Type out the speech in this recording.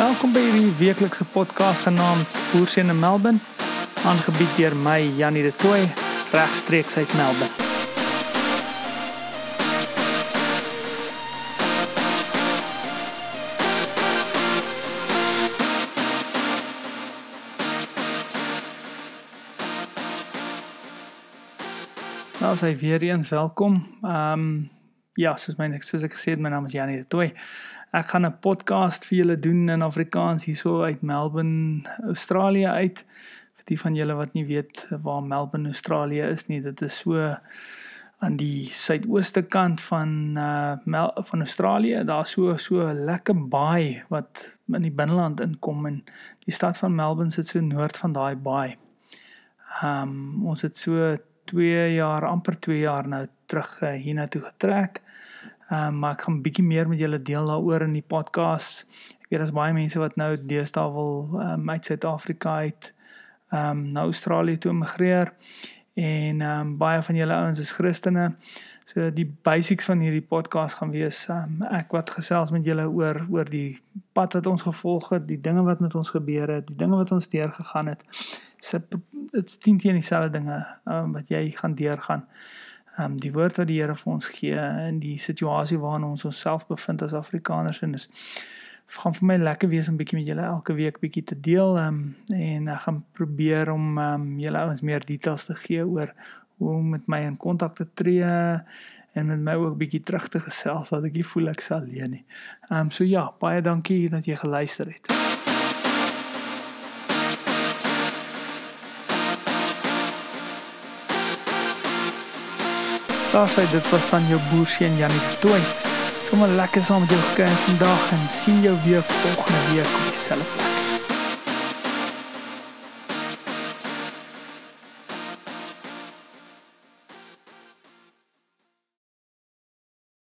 Welkom by hierdie weeklikse podcast genaamd Boerseën in Melbourne, aangebied deur my Janie de Tooy, regstreeks uit Melbourne. Nou sê weer eens welkom. Ehm um, ja, soos my soos ek gesê het, my naam is Janie de Tooy. Ek gaan 'n podcast vir julle doen in Afrikaans hierso uit Melbourne, Australië uit. Vir die van julle wat nie weet waar Melbourne, Australië is nie, dit is so aan die suidooste kant van uh Mel van Australië. Daar's so so 'n lekker baai wat in die binneland inkom en die stad van Melbourne sit so noord van daai baai. Um, ons het so 2 jaar amper 2 jaar nou terug uh, hiernatoe getrek. Ehm um, maar ek gaan 'n bietjie meer met julle deel daaroor in die podcast. Ek weet daar's baie mense wat nou deesdae wil um, uit Suid-Afrika uit ehm um, na Australië toe migreer en ehm um, baie van julle ouens is Christene. So die basics van hierdie podcast gaan wees um, ek wat gesels met julle oor oor die pad wat ons gevolg het, die dinge wat met ons gebeur het, die dinge wat ons deurgegaan het. Dit's teen teen dieselfde dinge um, wat jy gaan deurgaan um, die woord wat die Here vir ons gee in die situasie waarin ons onsself bevind as Afrikaners en is gaan vir my lekker wees om bietjie met julle elke week bietjie te deel um, en ek gaan probeer om um, julle ouens meer details te gee oor hoe om met my in kontak te tree en met my ook bietjie terug te gesels dat ek nie voel ek sal alleen nie. Ehm um, so ja, baie dankie dat jy geluister het. Sê dit was dan jou boerseun Janie Tooi. Sommige lekker saam met jou gekry vandag en sien jou weer volgende week op dieselfde plek.